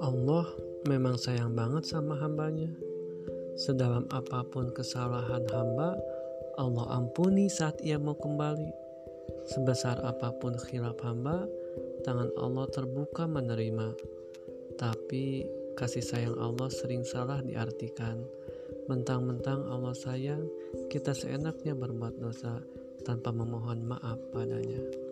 Allah memang sayang banget sama hambanya. Sedalam apa pun kesalahan hamba, Allah ampuni saat ia mau kembali. Sebesar apa pun khilaf hamba, tangan Allah terbuka menerima. Tapi kasih sayang Allah sering salah diartikan. Mentang-mentang Allah sayang, kita seenaknya berbuat dosa tanpa memohon maaf padanya.